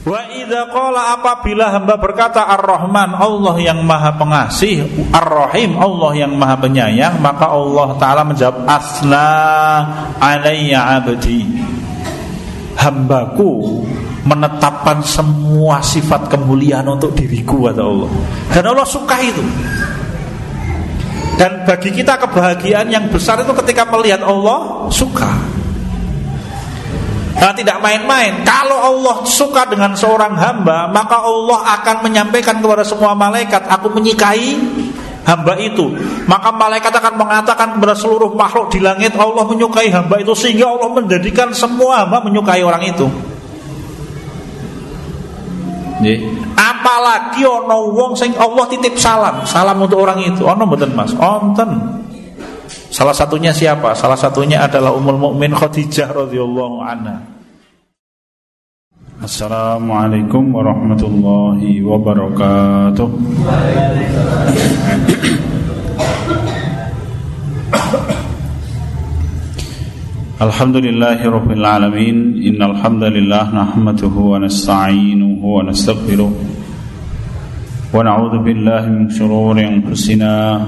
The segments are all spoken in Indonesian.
Wa idza qala apabila hamba berkata Ar-Rahman Allah yang Maha Pengasih, Ar-Rahim Allah yang Maha Penyayang, maka Allah taala menjawab asna alayya abdi. Hambaku menetapkan semua sifat kemuliaan untuk diriku kata Allah. Dan Allah suka itu. Dan bagi kita kebahagiaan yang besar itu ketika melihat Allah suka. Nah, tidak main-main. Kalau Allah suka dengan seorang hamba, maka Allah akan menyampaikan kepada semua malaikat, aku menyukai hamba itu. Maka malaikat akan mengatakan kepada seluruh makhluk di langit, Allah menyukai hamba itu sehingga Allah menjadikan semua hamba menyukai orang itu. Apalagi ono wong sing Allah titip salam, salam untuk orang itu. Ono mboten Mas? Onten. Salah satunya siapa? Salah satunya adalah Ummul Mukmin Khadijah radhiyallahu anha. Assalamualaikum warahmatullahi wabarakatuh. Alhamdulillahi rabbil alamin. Innal hamdalillah nahmaduhu wa nasta'inuhu wa nastaghfiruh. Wa na'udzu billahi min shururi anfusina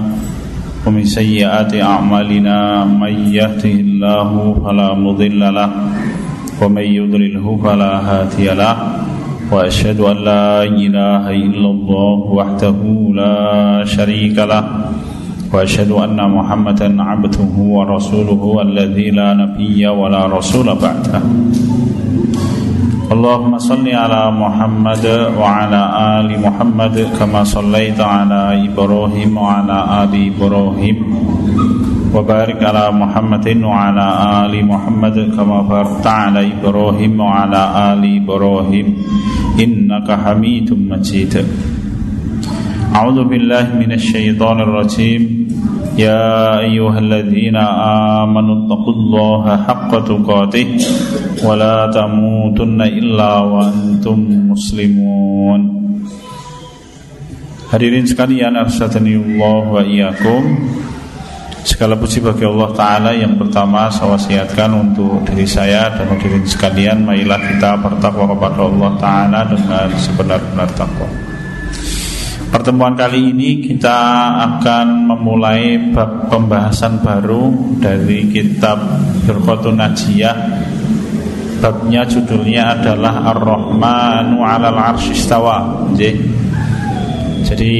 ومن سيئات أعمالنا من يهده الله فلا مضل له ومن يضلله فلا هادي له وأشهد أن لا إله إلا الله وحده لا شريك له وأشهد أن محمدا عبده ورسوله الذي لا نبي ولا رسول بعده. اللهم صل على محمد وعلى آل محمد كما صليت على إبراهيم وعلى آل إبراهيم وبارك على محمد وعلى آل محمد كما باركت على إبراهيم وعلى آل إبراهيم إنك حميد مجيد. أعوذ بالله من الشيطان الرجيم يا أيها الذين آمنوا اتقوا الله حق تقاته ولا تموتن إلا وأنتم مسلمون Hadirin sekalian Allah wa iyyakum Segala puji bagi Allah Ta'ala yang pertama saya wasiatkan untuk diri saya dan hadirin sekalian Marilah kita bertakwa kepada Allah Ta'ala dengan sebenar-benar takwa Pertemuan kali ini kita akan memulai pembahasan baru dari kitab Firqatun Najiyah. Babnya judulnya adalah Ar-Rahmanu 'alal 'arsyistawa. Jadi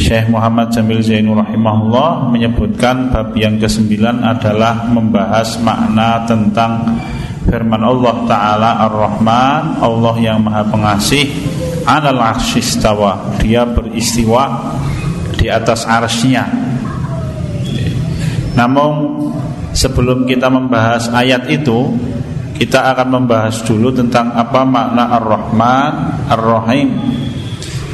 Syekh Muhammad Jamil Zainul rahimahullah menyebutkan bab yang ke-9 adalah membahas makna tentang firman Allah taala Ar-Rahman, Allah yang Maha Pengasih alal arsyistawa dia beristiwa di atas arsnya namun sebelum kita membahas ayat itu kita akan membahas dulu tentang apa makna Ar-Rahman Ar-Rahim.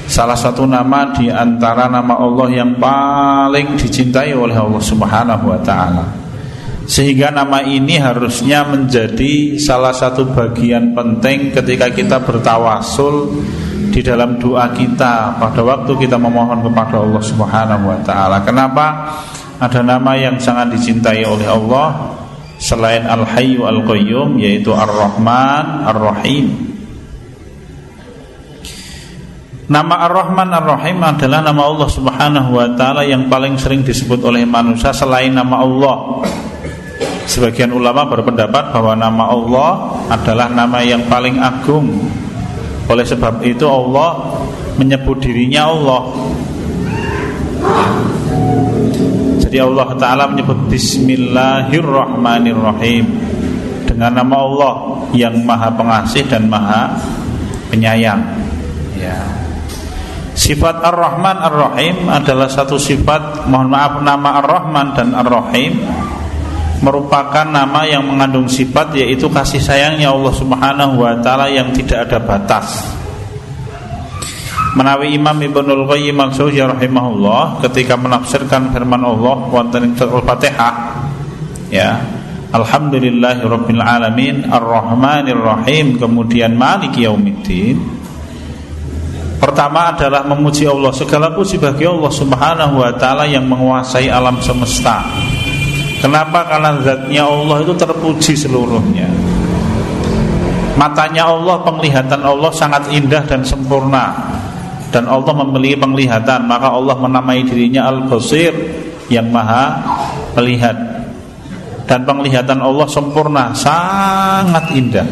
Salah satu nama di antara nama Allah yang paling dicintai oleh Allah Subhanahu wa taala. Sehingga nama ini harusnya menjadi salah satu bagian penting ketika kita bertawasul di dalam doa kita pada waktu kita memohon kepada Allah Subhanahu wa taala. Kenapa? Ada nama yang sangat dicintai oleh Allah selain Al-Hayyu Al-Qayyum yaitu Ar-Rahman Ar-Rahim. Nama Ar-Rahman Ar-Rahim adalah nama Allah Subhanahu wa taala yang paling sering disebut oleh manusia selain nama Allah. Sebagian ulama berpendapat bahwa nama Allah adalah nama yang paling agung oleh sebab itu Allah menyebut dirinya Allah. Jadi Allah Ta'ala menyebut Bismillahirrahmanirrahim. Dengan nama Allah yang maha pengasih dan maha penyayang. Ya. Sifat Ar-Rahman Ar-Rahim adalah satu sifat Mohon maaf nama Ar-Rahman dan Ar-Rahim merupakan nama yang mengandung sifat yaitu kasih sayangnya Allah Subhanahu wa taala yang tidak ada batas. Menawi Imam Ibnul Qayyim al-Jauziyah rahimahullah ketika menafsirkan firman Allah wonten Al-Fatihah ya Alhamdulillahirabbil alamin arrahmanir rahim kemudian maliki yaumiddin Pertama adalah memuji Allah Segala puji bagi Allah subhanahu wa ta'ala Yang menguasai alam semesta Kenapa? Karena zatnya Allah itu terpuji seluruhnya. Matanya Allah, penglihatan Allah sangat indah dan sempurna. Dan Allah memiliki penglihatan Maka Allah menamai dirinya Al-Basir Yang maha melihat. Dan penglihatan Allah sempurna Sangat indah.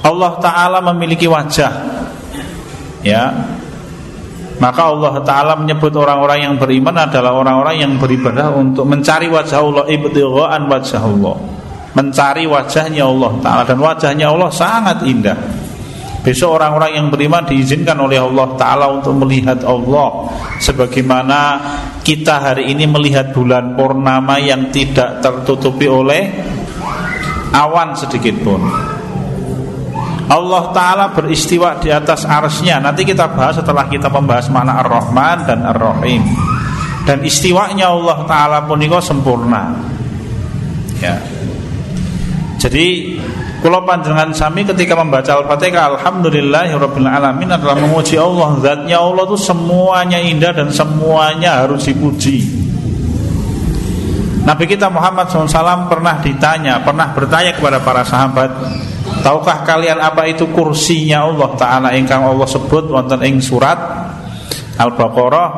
Allah Ta'ala memiliki wajah. Ya maka Allah Ta'ala menyebut orang-orang yang beriman adalah orang-orang yang beribadah untuk mencari wajah Allah Ibtighaan wajah Allah. Mencari wajahnya Allah Ta'ala. Dan wajahnya Allah sangat indah. Besok orang-orang yang beriman diizinkan oleh Allah Ta'ala untuk melihat Allah. Sebagaimana kita hari ini melihat bulan purnama yang tidak tertutupi oleh awan sedikit pun Allah Ta'ala beristiwa di atas arsnya. Nanti kita bahas setelah kita membahas makna Ar-Rahman dan Ar-Rahim. Dan istiwanya Allah Ta'ala pun itu sempurna. Ya. Jadi kalau panjangan sami ketika membaca Al-Fatihah Alhamdulillahirrabbilalamin adalah memuji Allah. Zatnya Allah itu semuanya indah dan semuanya harus dipuji Nabi kita Muhammad SAW pernah ditanya Pernah bertanya kepada para sahabat Tahukah kalian apa itu kursinya Allah Ta'ala Ingkang Allah sebut wonten ing surat Al-Baqarah?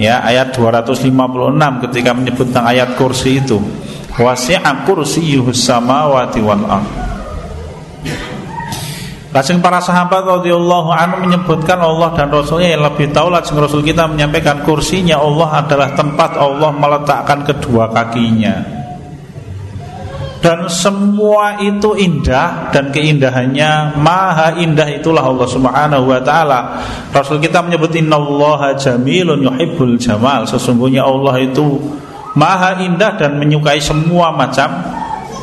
Ya ayat 256 ketika menyebut tentang ayat kursi itu. Wasi'a kursiyuhus samawati wal ard Lajeng para sahabat radhiyallahu anhu menyebutkan Allah dan Rasulnya yang lebih tahu Lajeng Rasul kita menyampaikan kursinya Allah adalah tempat Allah meletakkan kedua kakinya dan semua itu indah dan keindahannya maha indah itulah Allah Subhanahu wa taala. Rasul kita menyebut innallaha jamilun yuhibbul jamal. Sesungguhnya Allah itu maha indah dan menyukai semua macam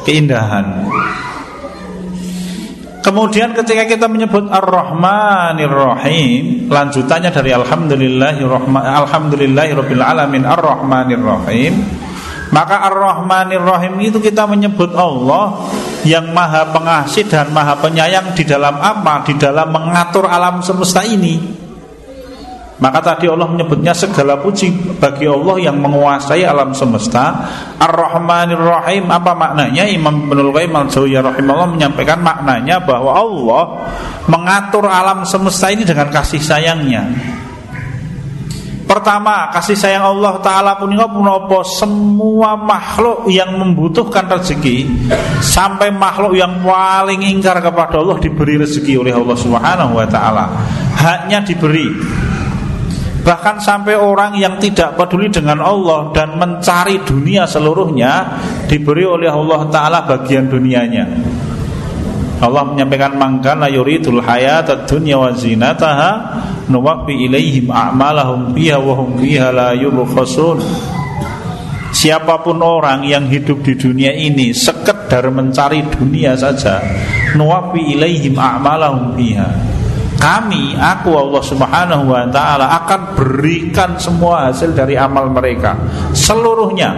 keindahan. Kemudian ketika kita menyebut Ar-Rahmanir Rahim, lanjutannya dari Alhamdulillahirabbil alamin Ar-Rahmanir Rahim maka Ar-Rahmanir Rahim itu kita menyebut Allah yang maha pengasih dan maha penyayang di dalam apa? Di dalam mengatur alam semesta ini. Maka tadi Allah menyebutnya segala puji bagi Allah yang menguasai alam semesta. Ar-Rahmanir Rahim apa maknanya? Imam Ibnul Qayyim al-Jauziyah rahimahullah menyampaikan maknanya bahwa Allah mengatur alam semesta ini dengan kasih sayangnya. Pertama, kasih sayang Allah Ta'ala punika punopo semua makhluk yang membutuhkan rezeki Sampai makhluk yang paling ingkar kepada Allah diberi rezeki oleh Allah Subhanahu Wa Ta'ala Haknya diberi Bahkan sampai orang yang tidak peduli dengan Allah Dan mencari dunia seluruhnya Diberi oleh Allah Ta'ala bagian dunianya. Allah menyampaikan mangkana yuridul hayat dunya wa zinataha nuwaffi ilaihim a'malahum fiha wa hum fiha la yubkhasun. Siapa pun orang yang hidup di dunia ini sekedar mencari dunia saja nuwaffi ilaihim a'malahum fiha kami, aku Allah Subhanahu wa taala akan berikan semua hasil dari amal mereka seluruhnya.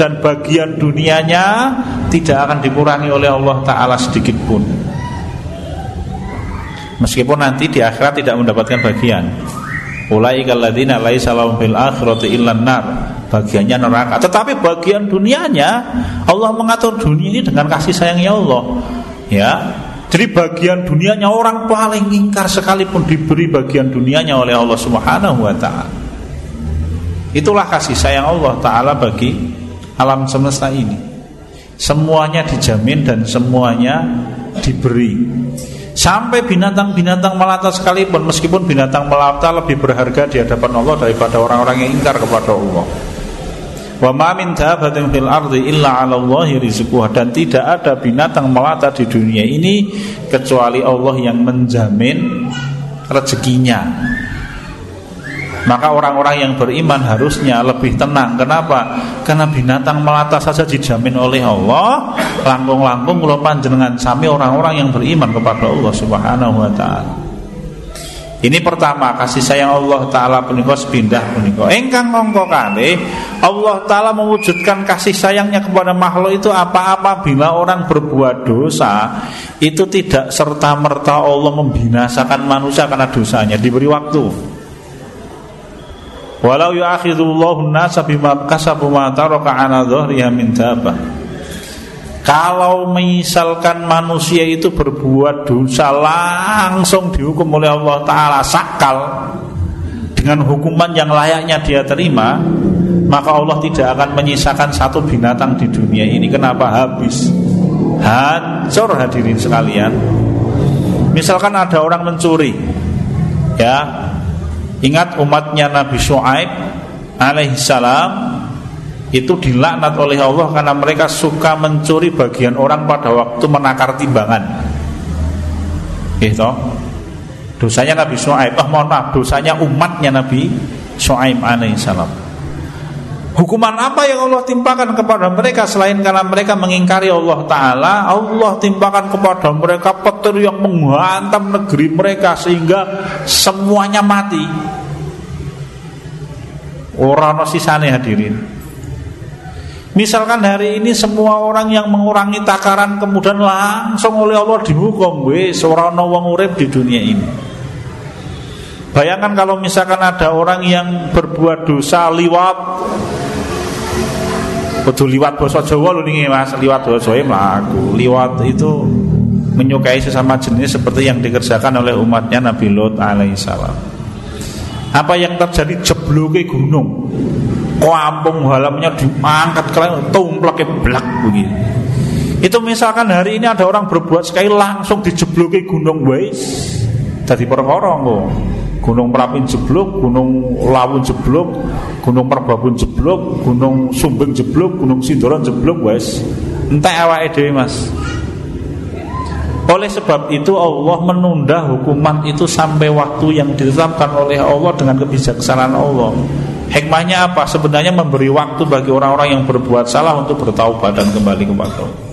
Dan bagian dunianya tidak akan dikurangi oleh Allah taala sedikit pun. Meskipun nanti di akhirat tidak mendapatkan bagian. Fil. Bagiannya neraka. Tetapi bagian dunianya Allah mengatur dunia ini dengan kasih sayangnya Allah. Ya, jadi bagian dunianya orang paling ingkar sekalipun diberi bagian dunianya oleh Allah Subhanahu wa taala. Itulah kasih sayang Allah taala bagi alam semesta ini. Semuanya dijamin dan semuanya diberi. Sampai binatang-binatang melata sekalipun meskipun binatang melata lebih berharga di hadapan Allah daripada orang-orang yang ingkar kepada Allah. Wa ma min dabatin fil ardi illa 'ala dan tidak ada binatang melata di dunia ini kecuali Allah yang menjamin rezekinya. Maka orang-orang yang beriman harusnya lebih tenang. Kenapa? Karena binatang melata saja dijamin oleh Allah. Langkung-langkung kalau panjenengan sami orang-orang yang beriman kepada Allah Subhanahu wa taala. Ini pertama kasih sayang Allah Taala punika pindah punika. Engkang mongko kali Allah Taala mewujudkan kasih sayangnya kepada makhluk itu apa-apa bila orang berbuat dosa itu tidak serta merta Allah membinasakan manusia karena dosanya diberi waktu. Walau yu'akhidullahu nasa bima kasabu ma taraka ala min. Kalau misalkan manusia itu berbuat dosa langsung dihukum oleh Allah Ta'ala sakal. Dengan hukuman yang layaknya dia terima Maka Allah tidak akan menyisakan satu binatang di dunia ini. Kenapa? Habis. Hancur hadirin sekalian. Misalkan ada orang mencuri Ya. Ingat umatnya Nabi Shu'aib alaihissalam itu dilaknat oleh Allah karena mereka suka mencuri bagian orang pada waktu menakar timbangan. Gitu. Dosanya Nabi Shu'aib, oh mohon maaf, dosanya umatnya Nabi Shu'aib alaihissalam. Hukuman apa yang Allah timpakan kepada mereka selain karena mereka mengingkari Allah Ta'ala Allah timpakan kepada mereka petir yang menghantam negeri mereka Sehingga semuanya mati Orang sisane hadirin Misalkan hari ini semua orang yang mengurangi takaran kemudian langsung oleh Allah dihukum, wis ora ana wong di dunia ini. Bayangkan kalau misalkan ada orang yang berbuat dosa liwat Betul liwat bahasa Jawa lho nih Mas, liwat bahasa Jawa mlaku. Liwat itu menyukai sesama jenis seperti yang dikerjakan oleh umatnya Nabi Lot alaihissalam. Apa yang terjadi jebloke gunung kampung halamnya diangkat kalian tumplek blak begini itu misalkan hari ini ada orang berbuat sekali langsung dijebloki gunung wais jadi perkara Gunung Merapi jeblok, Gunung Lawun jeblok, Gunung Merbabun jeblok, Gunung Sumbing jeblok, Gunung Sindoron jeblok wes. Entah awake dhewe Mas. Oleh sebab itu Allah menunda hukuman itu sampai waktu yang ditetapkan oleh Allah dengan kebijaksanaan Allah. Hikmahnya apa? Sebenarnya memberi waktu bagi orang-orang yang berbuat salah untuk bertaubat dan kembali kepada Allah.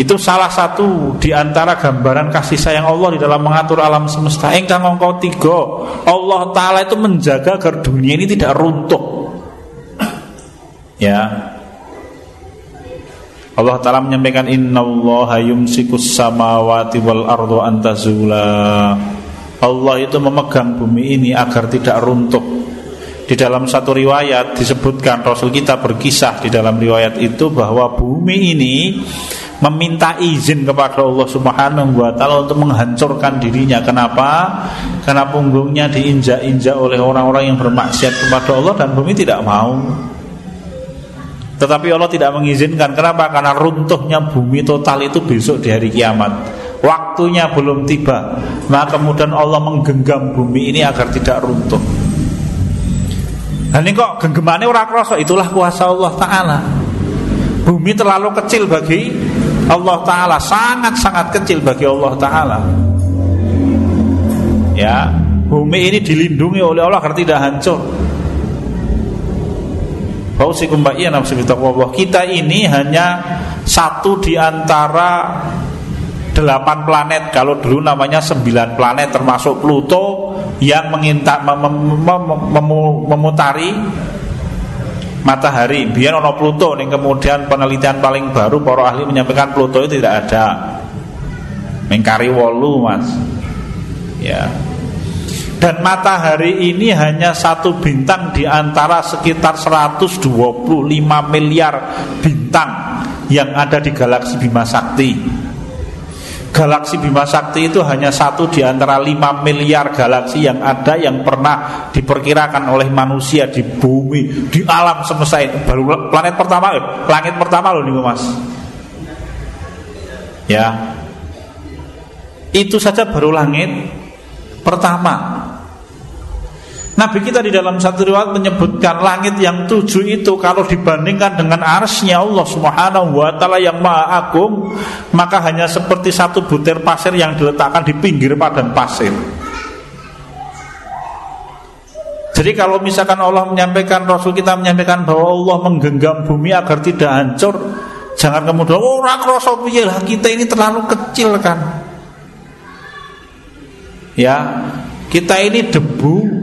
Itu salah satu di antara gambaran kasih sayang Allah di dalam mengatur alam semesta. Engkang engkau tiga, Allah Taala itu menjaga agar dunia ini tidak runtuh. Ya. Allah Taala menyampaikan Inna Allah yumsikus samawati wal ardu antazula. Allah itu memegang bumi ini agar tidak runtuh di dalam satu riwayat disebutkan Rasul kita berkisah di dalam riwayat itu bahwa bumi ini meminta izin kepada Allah Subhanahu wa taala untuk menghancurkan dirinya. Kenapa? Karena punggungnya diinjak-injak oleh orang-orang yang bermaksiat kepada Allah dan bumi tidak mau. Tetapi Allah tidak mengizinkan. Kenapa? Karena runtuhnya bumi total itu besok di hari kiamat. Waktunya belum tiba. Maka kemudian Allah menggenggam bumi ini agar tidak runtuh. Nah ini kok genggamannya ora kroso itulah kuasa Allah Taala. Bumi terlalu kecil bagi Allah Taala, sangat-sangat kecil bagi Allah Taala. Ya, bumi ini dilindungi oleh Allah agar tidak hancur. Kita ini hanya satu di antara delapan planet. Kalau dulu namanya sembilan planet termasuk Pluto yang menginta, mem, mem, mem, memutari matahari. Biar ono Pluto nih kemudian penelitian paling baru para ahli menyampaikan Pluto itu tidak ada. Mengkari wolu mas. Ya. Dan matahari ini hanya satu bintang di antara sekitar 125 miliar bintang yang ada di galaksi Bima Sakti Galaksi Bima Sakti itu hanya satu di antara 5 miliar galaksi yang ada yang pernah diperkirakan oleh manusia di bumi, di alam semesta ini. Baru planet pertama, eh, langit pertama loh nih mas. Ya, itu saja baru langit pertama. Nabi kita di dalam satu riwayat menyebutkan langit yang tujuh itu kalau dibandingkan dengan arsnya Allah Subhanahu wa taala yang maha agung, maka hanya seperti satu butir pasir yang diletakkan di pinggir padang pasir. Jadi kalau misalkan Allah menyampaikan Rasul kita menyampaikan bahwa Allah menggenggam bumi agar tidak hancur, jangan kemudian oh kroso lah kita ini terlalu kecil kan. Ya, kita ini debu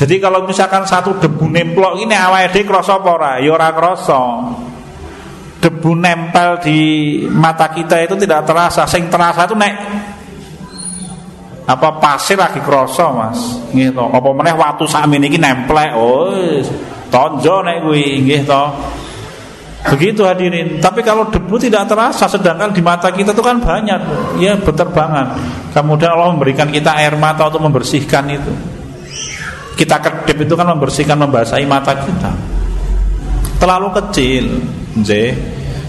jadi kalau misalkan satu debu nemplok ini awalnya dhewe krasa apa ora? Ya krasa. Debu nempel di mata kita itu tidak terasa, sing terasa itu nek apa pasir lagi krasa, Mas. To. Apa meneh watu sakmene iki nemplek. Oh, tonjo kuwi nggih to. Begitu hadirin. Tapi kalau debu tidak terasa, sedangkan di mata kita itu kan banyak, ya berterbangan. Kemudian Allah memberikan kita air mata untuk membersihkan itu. Kita kedip itu kan membersihkan, membasahi mata kita. Terlalu kecil, J.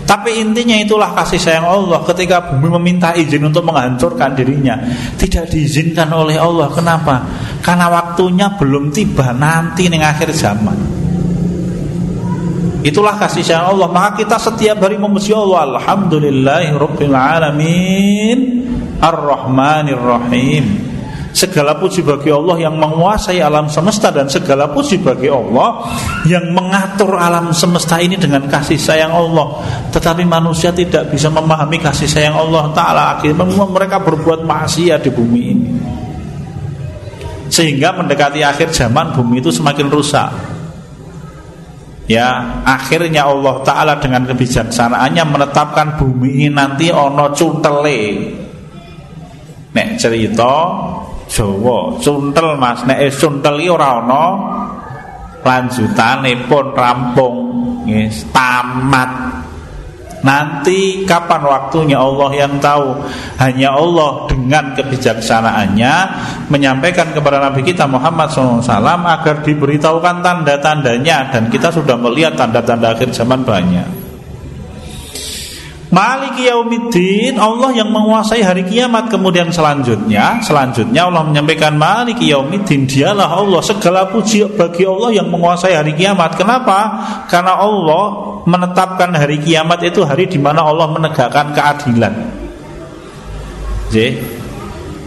Tapi intinya itulah kasih sayang Allah ketika bumi meminta izin untuk menghancurkan dirinya. Tidak diizinkan oleh Allah. Kenapa? Karena waktunya belum tiba nanti nih akhir zaman. Itulah kasih sayang Allah. Maka kita setiap hari memuji Allah. Alhamdulillahirabbil alamin. Ar-Rahmanir Rahim. Segala puji bagi Allah yang menguasai alam semesta dan segala puji bagi Allah yang mengatur alam semesta ini dengan kasih sayang Allah. Tetapi manusia tidak bisa memahami kasih sayang Allah Taala. Akhirnya mereka berbuat maksiat di bumi ini. Sehingga mendekati akhir zaman bumi itu semakin rusak Ya, akhirnya Allah Ta'ala dengan kebijaksanaannya menetapkan bumi ini nanti ono cuntele. Nek cerita Jawa, cuntel Mas, nek cuntel iki ora ono lanjutane pun rampung, yes, tamat. Nanti kapan waktunya Allah yang tahu? Hanya Allah dengan kebijaksanaannya Menyampaikan kepada Nabi kita Muhammad SAW Agar diberitahukan tanda-tandanya Dan kita sudah melihat tanda-tanda akhir zaman banyak Maliki yaumiddin Allah yang menguasai hari kiamat. Kemudian selanjutnya Selanjutnya Allah menyampaikan Maliki yaumiddin Dialah Allah Segala puji bagi Allah yang menguasai hari kiamat. Kenapa? Karena Allah menetapkan hari kiamat itu hari di mana Allah menegakkan keadilan. Jadi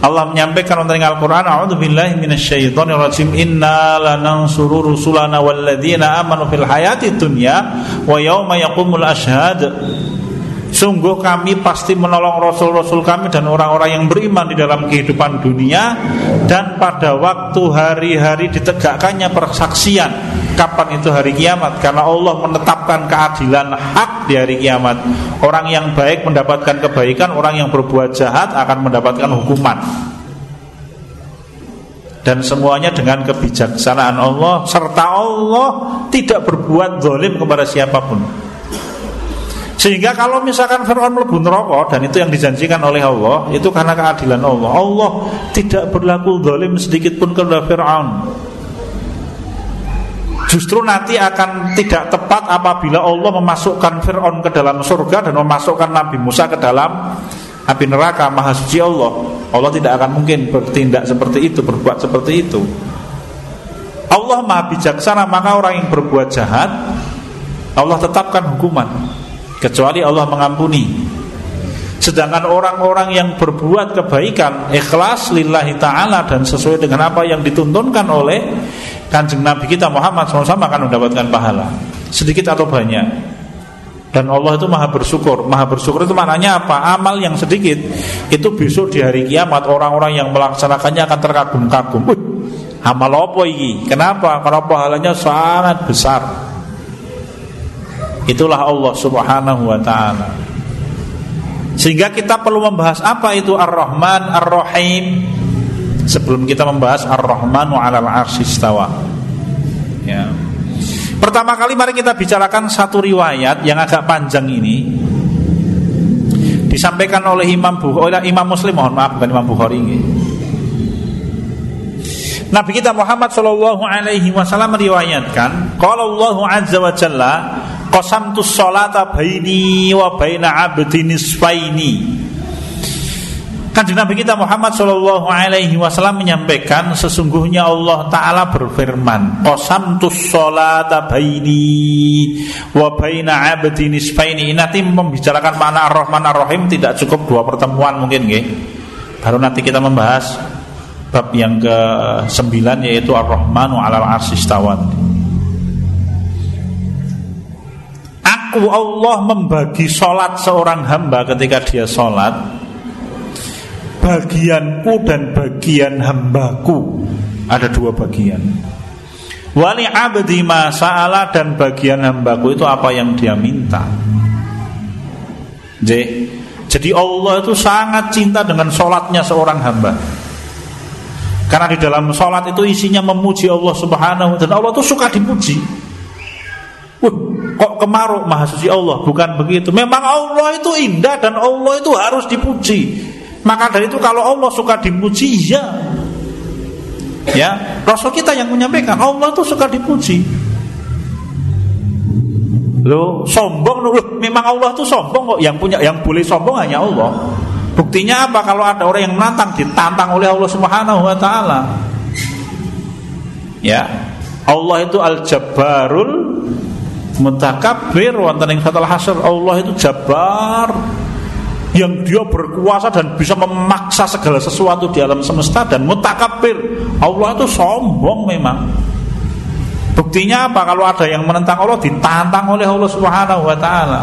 Allah menyampaikan tentang Al-Quran A'udzubillahi minasyaitonirrajim Inna lanansuru rusulana walladzina amanu fil hayati dunya Wa yawma yaqumul ashad Sungguh kami pasti menolong Rasul-Rasul kami dan orang-orang yang beriman di dalam kehidupan dunia Dan pada waktu hari-hari ditegakkannya persaksian Kapan itu hari kiamat? Karena Allah menetapkan keadilan hak di hari kiamat Orang yang baik mendapatkan kebaikan Orang yang berbuat jahat akan mendapatkan hukuman dan semuanya dengan kebijaksanaan Allah serta Allah tidak berbuat zalim kepada siapa pun. Sehingga kalau misalkan Fir'aun melebu neraka dan itu yang dijanjikan oleh Allah, itu karena keadilan Allah. Allah tidak berlaku zalim sedikit pun kepada Fir'aun. Justru nanti akan tidak tepat apabila Allah memasukkan Fir'aun ke dalam surga dan memasukkan Nabi Musa ke dalam api neraka maha suci Allah. Allah tidak akan mungkin bertindak seperti itu, berbuat seperti itu. Allah maha bijaksana, maka orang yang berbuat jahat Allah tetapkan hukuman kecuali Allah mengampuni. Sedangkan orang-orang yang berbuat kebaikan ikhlas lillahi taala dan sesuai dengan apa yang dituntunkan oleh Kanjeng Nabi kita Muhammad SAW akan mendapatkan pahala sedikit atau banyak. Dan Allah itu maha bersyukur Maha bersyukur itu maknanya apa? Amal yang sedikit Itu besok di hari kiamat Orang-orang yang melaksanakannya akan terkagum-kagum Amal apa ini? Kenapa? Karena pahalanya sangat besar Itulah Allah Subhanahu wa taala. Sehingga kita perlu membahas apa itu Ar-Rahman Ar-Rahim sebelum kita membahas Ar-Rahmanu 'alal 'arsy istawa. Ya. Pertama kali mari kita bicarakan satu riwayat yang agak panjang ini disampaikan oleh Imam Bukhari, oleh Imam Muslim mohon maaf bukan Imam Bukhari ini. Nabi kita Muhammad Shallallahu Alaihi Wasallam meriwayatkan, kalau Allah Azza wa Jalla qasamtu sholata baini wa baina abdi nisfaini Kanjeng Nabi kita Muhammad Shallallahu Alaihi Wasallam menyampaikan sesungguhnya Allah Taala berfirman, "Qasamtu sholata baini wa baina abdi nisfaini." Nanti membicarakan makna Ar-Rahman Ar-Rahim tidak cukup dua pertemuan mungkin, nggih. Baru nanti kita membahas bab yang ke-9 yaitu Ar-Rahmanu 'alal 'arsy aku Allah membagi sholat seorang hamba ketika dia sholat Bagianku dan bagian hambaku. Ada dua bagian. Wali abdi masalah dan bagian hambaku itu apa yang dia minta. Jadi Allah itu sangat cinta dengan sholatnya seorang hamba. Karena di dalam sholat itu isinya memuji Allah subhanahu ta'ala. Allah itu suka dipuji kok kemaruk? Maha suci Allah. Bukan begitu. Memang Allah itu indah dan Allah itu harus dipuji. Maka dari itu kalau Allah suka dipuji ya ya Rasul kita yang menyampaikan Allah itu suka dipuji. Lo sombong. Lo memang Allah itu sombong kok. Yang punya yang boleh sombong hanya Allah. Buktinya apa? Kalau ada orang yang menantang ditantang oleh Allah Subhanahu wa taala. Ya Allah itu al-jabbarul mutakabbir wonten ing fatal hasyr Allah itu jabar yang dia berkuasa dan bisa memaksa segala sesuatu di alam semesta dan mutakabbir Allah itu sombong memang. Buktinya apa? Kalau ada yang menentang Allah ditantang oleh Allah Subhanahu wa taala.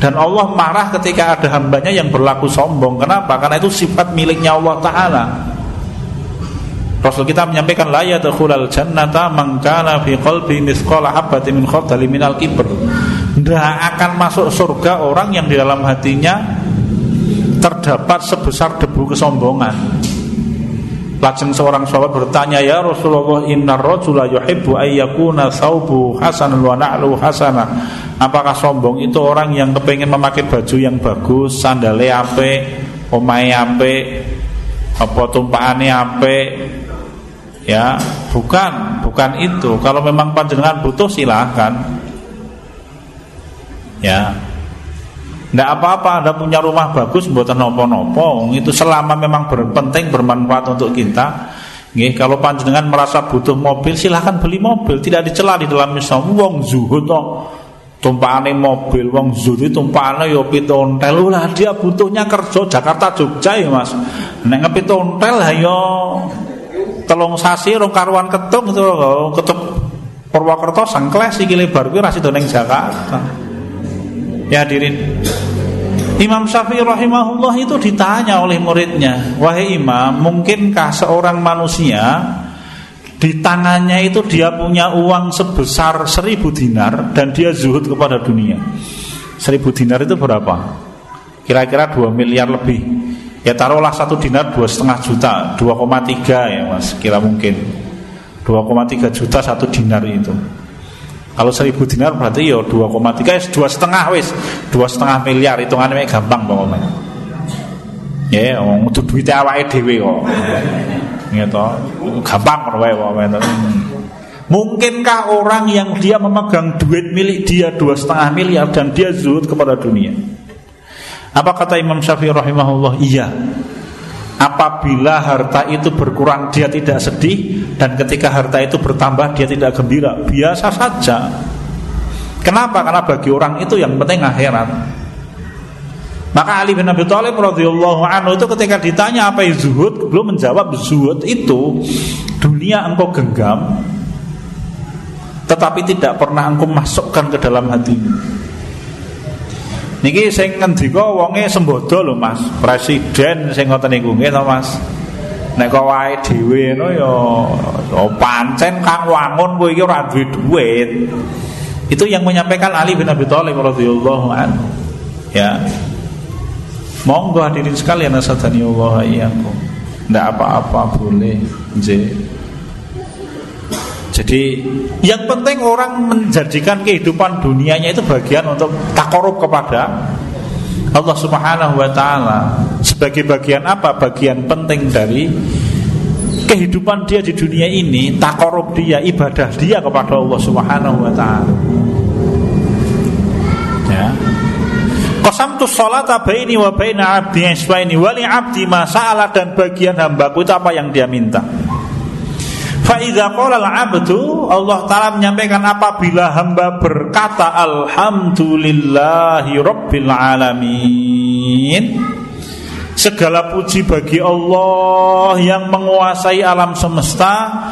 Dan Allah marah ketika ada hambanya yang berlaku sombong. Kenapa? Karena itu sifat miliknya Allah taala Rasul kita menyampaikan la yadkhulul jannata man fi qalbi mithqala habatin min khardalin minal kibr. Tidak akan masuk surga orang yang di dalam hatinya terdapat sebesar debu kesombongan. Lajeng seorang sahabat bertanya, "Ya Rasulullah, innar rajula yuhibbu ayyakuna thawbu hasanan wa na'lu hasana." Apakah sombong itu orang yang kepengen memakai baju yang bagus, sandale apik, omahe apik, apa tumpahane apik, Ya, bukan, bukan itu. Kalau memang panjenengan butuh silahkan. Ya. Tidak apa-apa, Anda punya rumah bagus buatan nopo-nopo. Itu selama memang berpenting bermanfaat untuk kita. Nggih, kalau panjenengan merasa butuh mobil, silahkan beli mobil. Tidak dicela di dalam Islam. Wong zuhud toh tumpahane mobil wong zuhud tumpahane yo ya pitontel lah dia butuhnya kerja Jakarta Jogja ya Mas nek ngepitontel ya telung sasi rong karuan ketung itu ketuk Purwokerto sangkles iki lebar kuwi ra sida ning Jakarta. Ya hadirin. Imam Syafi'i rahimahullah itu ditanya oleh muridnya, "Wahai Imam, mungkinkah seorang manusia di tangannya itu dia punya uang sebesar seribu dinar dan dia zuhud kepada dunia?" Seribu dinar itu berapa? Kira-kira 2 miliar lebih ya taruhlah satu dinar dua setengah juta 2,3 ya mas kira mungkin. 2,3 juta satu dinar itu. Kalau seribu dinar berarti ya 2,3 ya dua setengah wis. Dua setengah miliar hitungannya gampang pokoknya. Ya ngomong itu duitnya awake dewe kok. Gitu gampang wae pokoknya Mungkinkah orang yang dia memegang duit milik dia dua setengah miliar dan dia zuhud kepada dunia? Apa kata Imam Syafi'i rahimahullah? Iya. Apabila harta itu berkurang dia tidak sedih dan ketika harta itu bertambah dia tidak gembira, biasa saja. Kenapa? Karena bagi orang itu yang penting akhirat. Maka Ali bin Abi Thalib radhiyallahu anhu itu ketika ditanya apa itu zuhud, belum menjawab zuhud itu dunia engkau genggam tetapi tidak pernah engkau masukkan ke dalam hatimu. Niki sing ngendika wonge sembodo lho Mas. Presiden sing ngoten niku nggih to Mas. Nek kok wae dhewe ngono ya oh, pancen Kang Wangun kowe iki ora duwe duit. Itu yang menyampaikan Ali bin Abi Thalib radhiyallahu anhu. Ya. Monggo hadirin sekalian asadani Allah iyyakum. Ndak apa-apa boleh. Nggih. Jadi yang penting orang menjadikan kehidupan dunianya itu bagian untuk takorup kepada Allah Subhanahu wa taala. Sebagai bagian apa? Bagian penting dari kehidupan dia di dunia ini, takorup dia, ibadah dia kepada Allah Subhanahu wa taala. Ya. Qasamtu sholata baini wa baina abdi isbaini wali abdi masalah dan bagian hambaku itu apa yang dia minta. Faidah qala al-abdu Allah Ta'ala menyampaikan apabila hamba berkata Alhamdulillahi Rabbil Alamin. Segala puji bagi Allah yang menguasai alam semesta.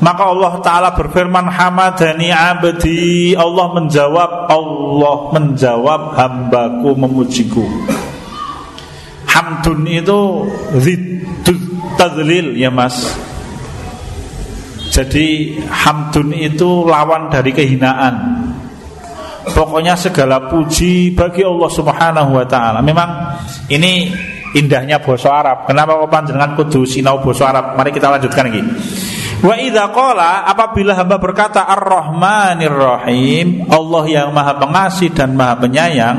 Maka Allah Ta'ala berfirman Hamadani abdi. Allah menjawab Allah menjawab hambaku memujiku. Hamdun itu tadlil ya mas jadi hamdun itu lawan dari kehinaan. Pokoknya segala puji bagi Allah Subhanahu wa taala. Memang ini indahnya bahasa Arab. Kenapa kok panjenengan kudu sinau bahasa Arab? Mari kita lanjutkan lagi. Wa idza qala apabila hamba berkata Ar-Rahmanir Rahim, Allah yang Maha Pengasih dan Maha Penyayang,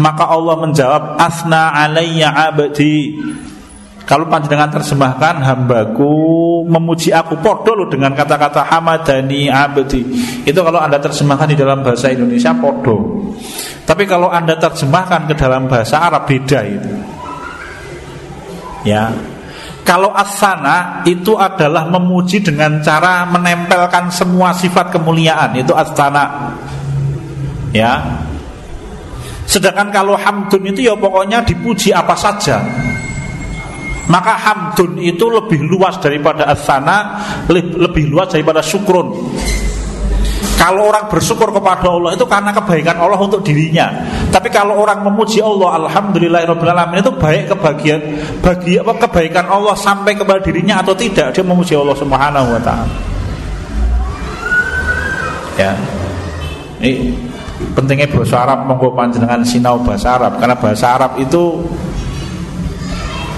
maka Allah menjawab asna alayya abdi. Kalau panjenengan terjemahkan hambaku memuji aku podo loh dengan kata-kata hamadani abdi. Itu kalau Anda terjemahkan di dalam bahasa Indonesia podo. Tapi kalau Anda terjemahkan ke dalam bahasa Arab beda itu. Ya, kalau asana itu adalah memuji dengan cara menempelkan semua sifat kemuliaan itu asana. Ya. Sedangkan kalau hamdun itu ya pokoknya dipuji apa saja. Maka hamdun itu lebih luas daripada asana, lebih luas daripada syukrun. Kalau orang bersyukur kepada Allah itu karena kebaikan Allah untuk dirinya. Tapi kalau orang memuji Allah, alhamdulillahirobbilalamin itu baik kebahagiaan, bagi apa kebaikan Allah sampai kepada dirinya atau tidak, dia memuji Allah Subhanahu wa taala. Ya. Ini pentingnya bahasa Arab monggo panjenengan sinau bahasa Arab karena bahasa Arab itu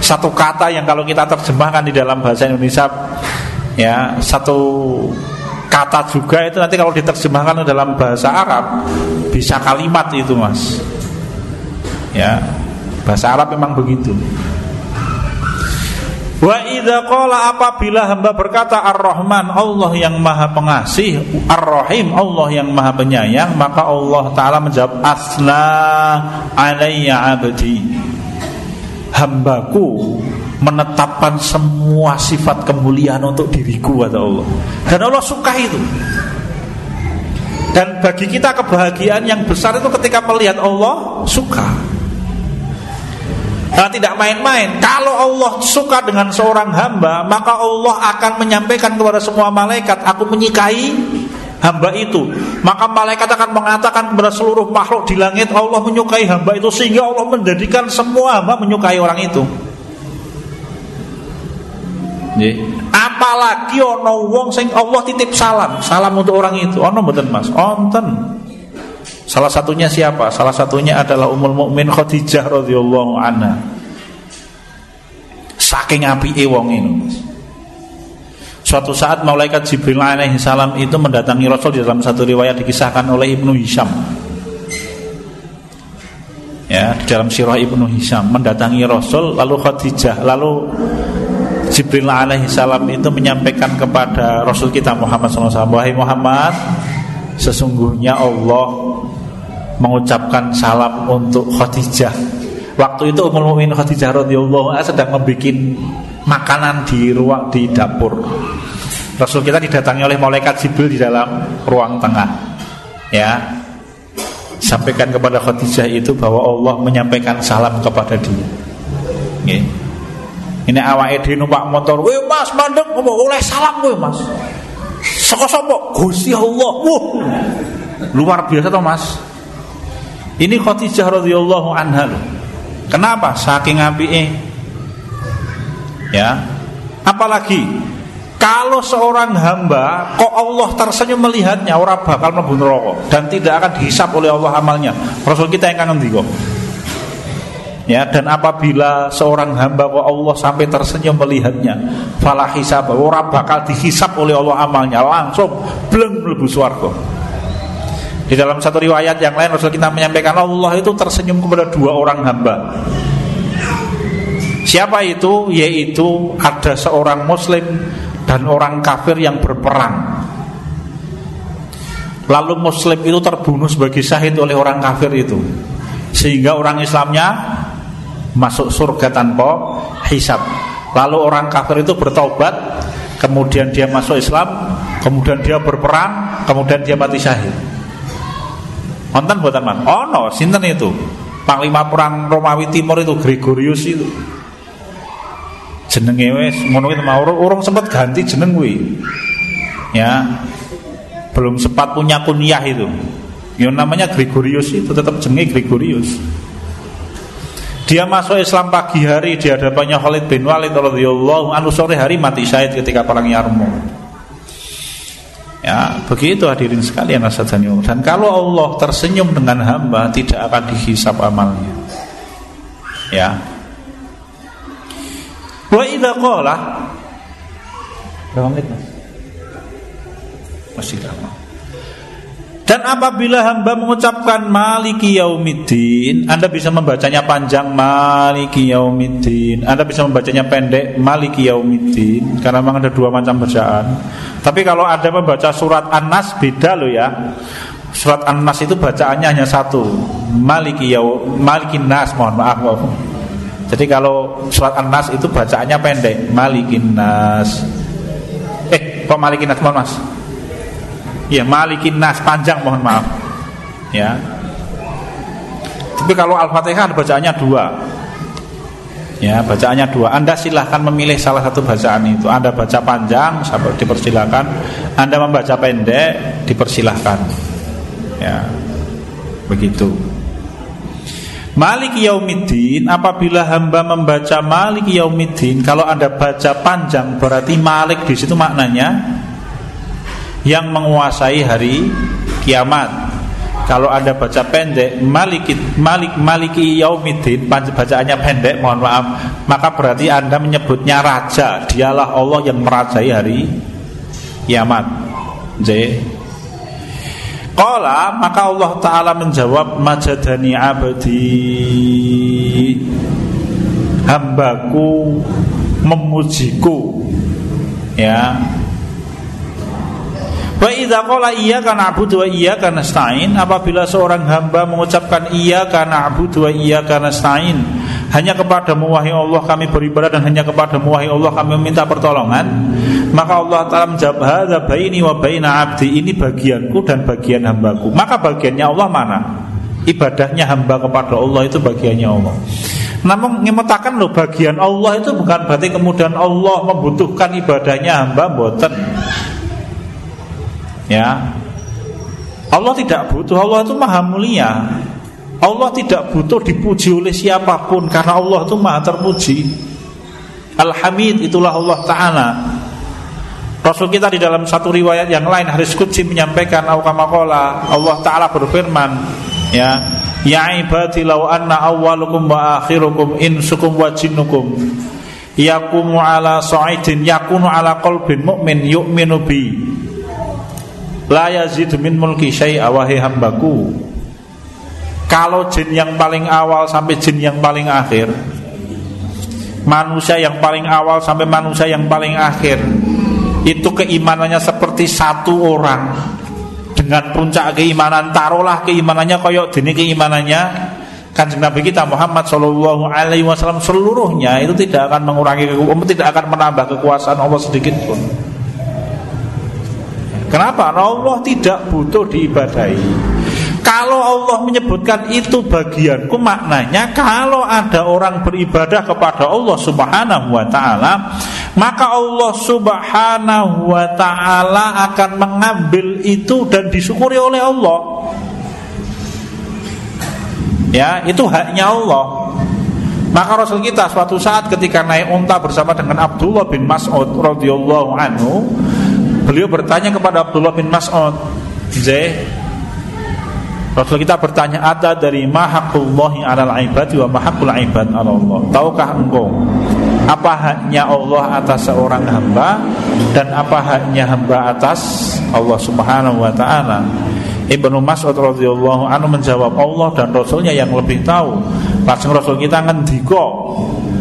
satu kata yang kalau kita terjemahkan di dalam bahasa Indonesia ya satu kata juga itu nanti kalau diterjemahkan dalam bahasa Arab bisa kalimat itu mas ya bahasa Arab memang begitu Wa idza qala apabila hamba berkata Ar-Rahman Allah yang Maha Pengasih, Ar-Rahim Allah yang Maha Penyayang, maka Allah taala menjawab asna alayya abdi. Hambaku menetapkan semua sifat kemuliaan untuk diriku kata Allah. Dan Allah suka itu. Dan bagi kita kebahagiaan yang besar itu ketika melihat Allah suka. Nah, tidak main-main. Kalau Allah suka dengan seorang hamba, maka Allah akan menyampaikan kepada semua malaikat, aku menyukai hamba itu. Maka malaikat akan mengatakan kepada seluruh makhluk di langit, Allah menyukai hamba itu sehingga Allah menjadikan semua hamba menyukai orang itu. Apalagi ono wong sing Allah titip salam, salam untuk orang itu. Ono mboten Mas? Onten. Salah satunya siapa? Salah satunya adalah Ummul Mukmin Khadijah radhiyallahu anha. Saking apike wong ini, Mas. Suatu saat malaikat Jibril alaihi salam itu mendatangi Rasul di dalam satu riwayat dikisahkan oleh Ibnu Hisham. Ya, di dalam sirah Ibnu Hisham mendatangi Rasul lalu Khadijah lalu Jibril alaihi salam itu menyampaikan kepada Rasul kita Muhammad SAW Wahai Muhammad Sesungguhnya Allah mengucapkan salam untuk Khadijah Waktu itu Ummul Mukminin Khadijah radhiyallahu anha sedang membuat makanan di ruang di dapur. Rasul kita didatangi oleh malaikat Jibril di dalam ruang tengah. Ya. Sampaikan kepada Khadijah itu bahwa Allah menyampaikan salam kepada dia. Okay. Ini awak dhewe numpak motor, "Weh Mas, mandek oleh salam kowe Mas." Saka sapa? Gusti Allah. Wah. Luar biasa toh Mas. Ini Khadijah radhiyallahu anha Kenapa? Saking apike. Ya. Apalagi kalau seorang hamba kok Allah tersenyum melihatnya orang bakal mlebu neraka dan tidak akan dihisap oleh Allah amalnya. Rasul kita yang kangen ngendika. Ya, dan apabila seorang hamba kok Allah sampai tersenyum melihatnya, falah hisab, orang bakal dihisap oleh Allah amalnya, langsung belum mlebu swarga. Di dalam satu riwayat yang lain Rasul kita menyampaikan Allah itu tersenyum kepada dua orang hamba. Siapa itu? Yaitu ada seorang muslim dan orang kafir yang berperang. Lalu muslim itu terbunuh sebagai syahid oleh orang kafir itu. Sehingga orang Islamnya masuk surga tanpa hisab. Lalu orang kafir itu bertobat, kemudian dia masuk Islam, kemudian dia berperang, kemudian dia mati syahid. Wonten buatan man? Oh no, sinten itu? Panglima perang Romawi Timur itu Gregorius itu. Jenenge wis ngono itu mau urung sempat ganti jeneng kuwi. Ya. Belum sempat punya kunyah itu. Yang namanya Gregorius itu tetap jenenge Gregorius. Dia masuk Islam pagi hari di hadapannya Khalid bin Walid radhiyallahu anhu sore hari mati syahid ketika perang Yarmouk. Ya, begitu hadirin sekalian nasadani. Dan kalau Allah tersenyum dengan hamba tidak akan dihisap amalnya. Ya. Wa idza qala Berapa menit, Mas? Masih lama. Dan apabila hamba mengucapkan Maliki Yaumiddin Anda bisa membacanya panjang Maliki Yaumiddin Anda bisa membacanya pendek Maliki Yaumiddin Karena memang ada dua macam bacaan Tapi kalau ada membaca surat An-Nas Beda loh ya Surat An-Nas itu bacaannya hanya satu Maliki Yaum Maliki Nas Mohon maaf, maaf. Jadi kalau surat An-Nas itu bacaannya pendek. Maliki Nas. Eh kok Maliki Nas? Mohon mas. Ya malikin nas. Panjang mohon maaf. Ya. Tapi kalau Al-Fatihah bacaannya dua. Ya bacaannya dua. Anda silahkan memilih salah satu bacaan itu. Anda baca panjang dipersilahkan. Anda membaca pendek dipersilahkan. Ya. Begitu Malik Yaumiddin apabila hamba membaca Malik Yaumiddin kalau Anda baca panjang berarti Malik di situ maknanya yang menguasai hari kiamat. Kalau Anda baca pendek Malik Malik Maliki Yaumiddin bacaannya pendek mohon maaf maka berarti Anda menyebutnya raja. Dialah Allah yang merajai hari kiamat. J Qala maka Allah Ta'ala menjawab Majadani abadi Hambaku Memujiku. Ya. Wa idza qala iyyaka na'budu wa iyyaka nasta'in. Apabila seorang hamba mengucapkan iyyaka na'budu wa iyyaka nasta'in hanya kepadamu wahai Allah kami beribadah dan hanya kepadamu wahai Allah kami meminta pertolongan. Maka Allah taala menjawab hadza baini wa baina 'abdi. Ini bagianku dan bagian hambaku. Maka bagiannya Allah mana? Ibadahnya hamba kepada Allah itu bagiannya Allah. Namun ngemetakan loh bagian Allah itu bukan berarti kemudian Allah membutuhkan ibadahnya hamba boten Ya. Allah tidak butuh, Allah itu maha mulia. Allah tidak butuh dipuji oleh siapa pun karena Allah itu maha terpuji. Alhamid itulah Allah Ta'ala. Rasul kita di dalam satu riwayat yang lain Haris Qudsi menyampaikan Allah Ta'ala berfirman Ya Ya ibadi law anna awwalukum wa akhirukum insukum wa jinnukum. Yakumu ala sa'idin yakunu ala qalbin mu'min yu'minu bi. La yazidu min mulki syai'a wahai hambaku Kalau jin yang paling awal sampai jin yang paling akhir Manusia yang paling awal sampai manusia yang paling akhir Itu keimanannya seperti satu orang Dengan puncak keimanan Taruhlah keimanannya koyok dini keimanannya Kanjeng Nabi kita Muhammad Shallallahu Alaihi Wasallam seluruhnya itu tidak akan mengurangi tidak akan menambah kekuasaan Allah sedikit pun. Kenapa? Allah tidak butuh diibadahi. Kalau Allah menyebutkan itu bagianku maknanya kalau ada orang beribadah kepada Allah Subhanahu wa taala, maka Allah Subhanahu wa taala akan mengambil itu dan disyukuri oleh Allah. Ya, itu haknya Allah. Maka Rasul kita suatu saat ketika naik unta bersama dengan Abdullah bin Mas'ud radhiyallahu anhu, Beliau bertanya kepada Abdullah bin Mas'ud Zaih Rasul kita bertanya ada dari mahakullahi alal ibad wa mahakul ibad ala Allah Tahukah engkau Apa haknya Allah atas seorang hamba Dan apa haknya hamba atas Allah subhanahu wa ta'ala Ibnu Mas'ud radhiyallahu anhu menjawab Allah dan Rasulnya yang lebih tahu. Langsung Rasul kita ngendiko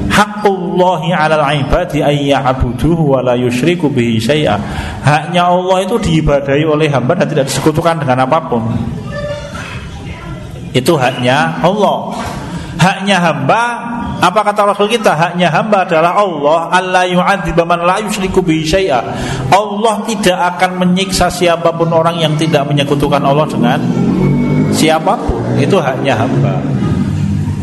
Haqqullahi 'alal 'ibadi ay ya'buduhu wa la yusyriku bihi syai'a. Haknya Allah itu diibadahi oleh hamba dan tidak disekutukan dengan apa pun. Itu haknya Allah. Haknya hamba apa kata Rasul kita? Haknya hamba adalah Allah Allah yu'adzib la. Allah tidak akan menyiksa siapa pun orang yang tidak menyekutukan Allah dengan siapa pun. Itu haknya hamba.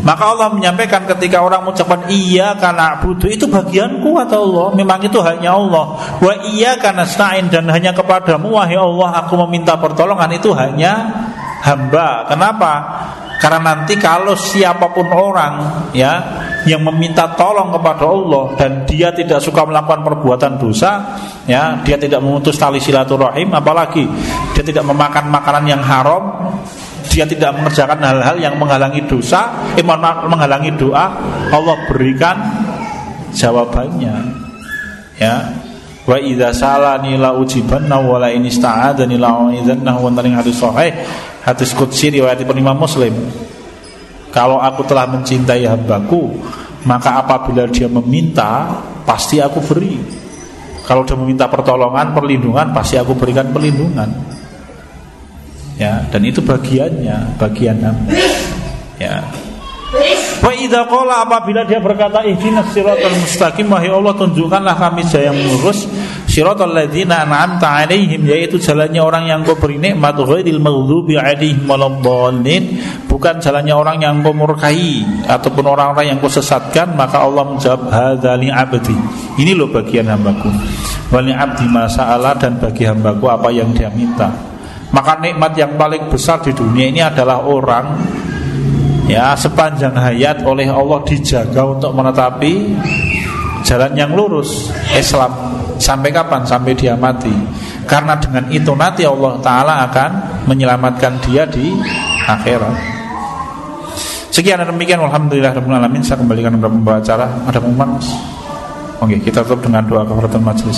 Maka Allah menyampaikan ketika orang mengucapkan iya karena butuh itu bagianku kata Allah. Memang itu hanya Allah. Wa iya karena dan hanya kepadamu wahai Allah aku meminta pertolongan itu hanya hamba. Kenapa? Karena nanti kalau siapa pun orang ya yang meminta tolong kepada Allah dan dia tidak suka melakukan perbuatan dosa, ya dia tidak memutus tali silaturahim, apalagi dia tidak memakan makanan yang haram, dia tidak mengerjakan hal-hal yang menghalangi dosa, eh, menghalangi doa, Allah berikan jawabannya. Ya. Wa idza salani la ujibanna wa la in ista'adani la u'idzanna wa taring hadis sahih hadis qudsi riwayat Imam Muslim. Kalau aku telah mencintai hambaku, maka apabila dia meminta, pasti aku beri. Kalau dia meminta pertolongan, perlindungan, pasti aku berikan perlindungan. Ya, dan itu bagiannya, bagian hamba. Ya. Wa idza qala apabila dia berkata ihdinas siratal mustaqim wahai Allah tunjukkanlah kami jalan yang lurus siratal ladzina an'amta alaihim yaitu jalannya orang yang kau beri nikmat ghairil maghdubi alaihim waladdallin bukan jalannya orang yang kau murkai ataupun orang-orang yang kau sesatkan maka Allah menjawab hadzali abdi. Ini loh bagian hambaku. Wali abdi masalah dan bagi hambaku apa yang dia minta. Maka nikmat yang paling besar di dunia ini adalah orang ya sepanjang hayat oleh Allah dijaga untuk menetapi jalan yang lurus Islam. Sampai kapan? Sampai dia mati. Karena dengan itu nanti Allah taala akan menyelamatkan dia di akhirat. Sekian dan demikian. Alhamdulillah alamin. Saya kembalikan kepada pembawa acara. Ada Oke, kita tutup dengan doa kafaratul majlis.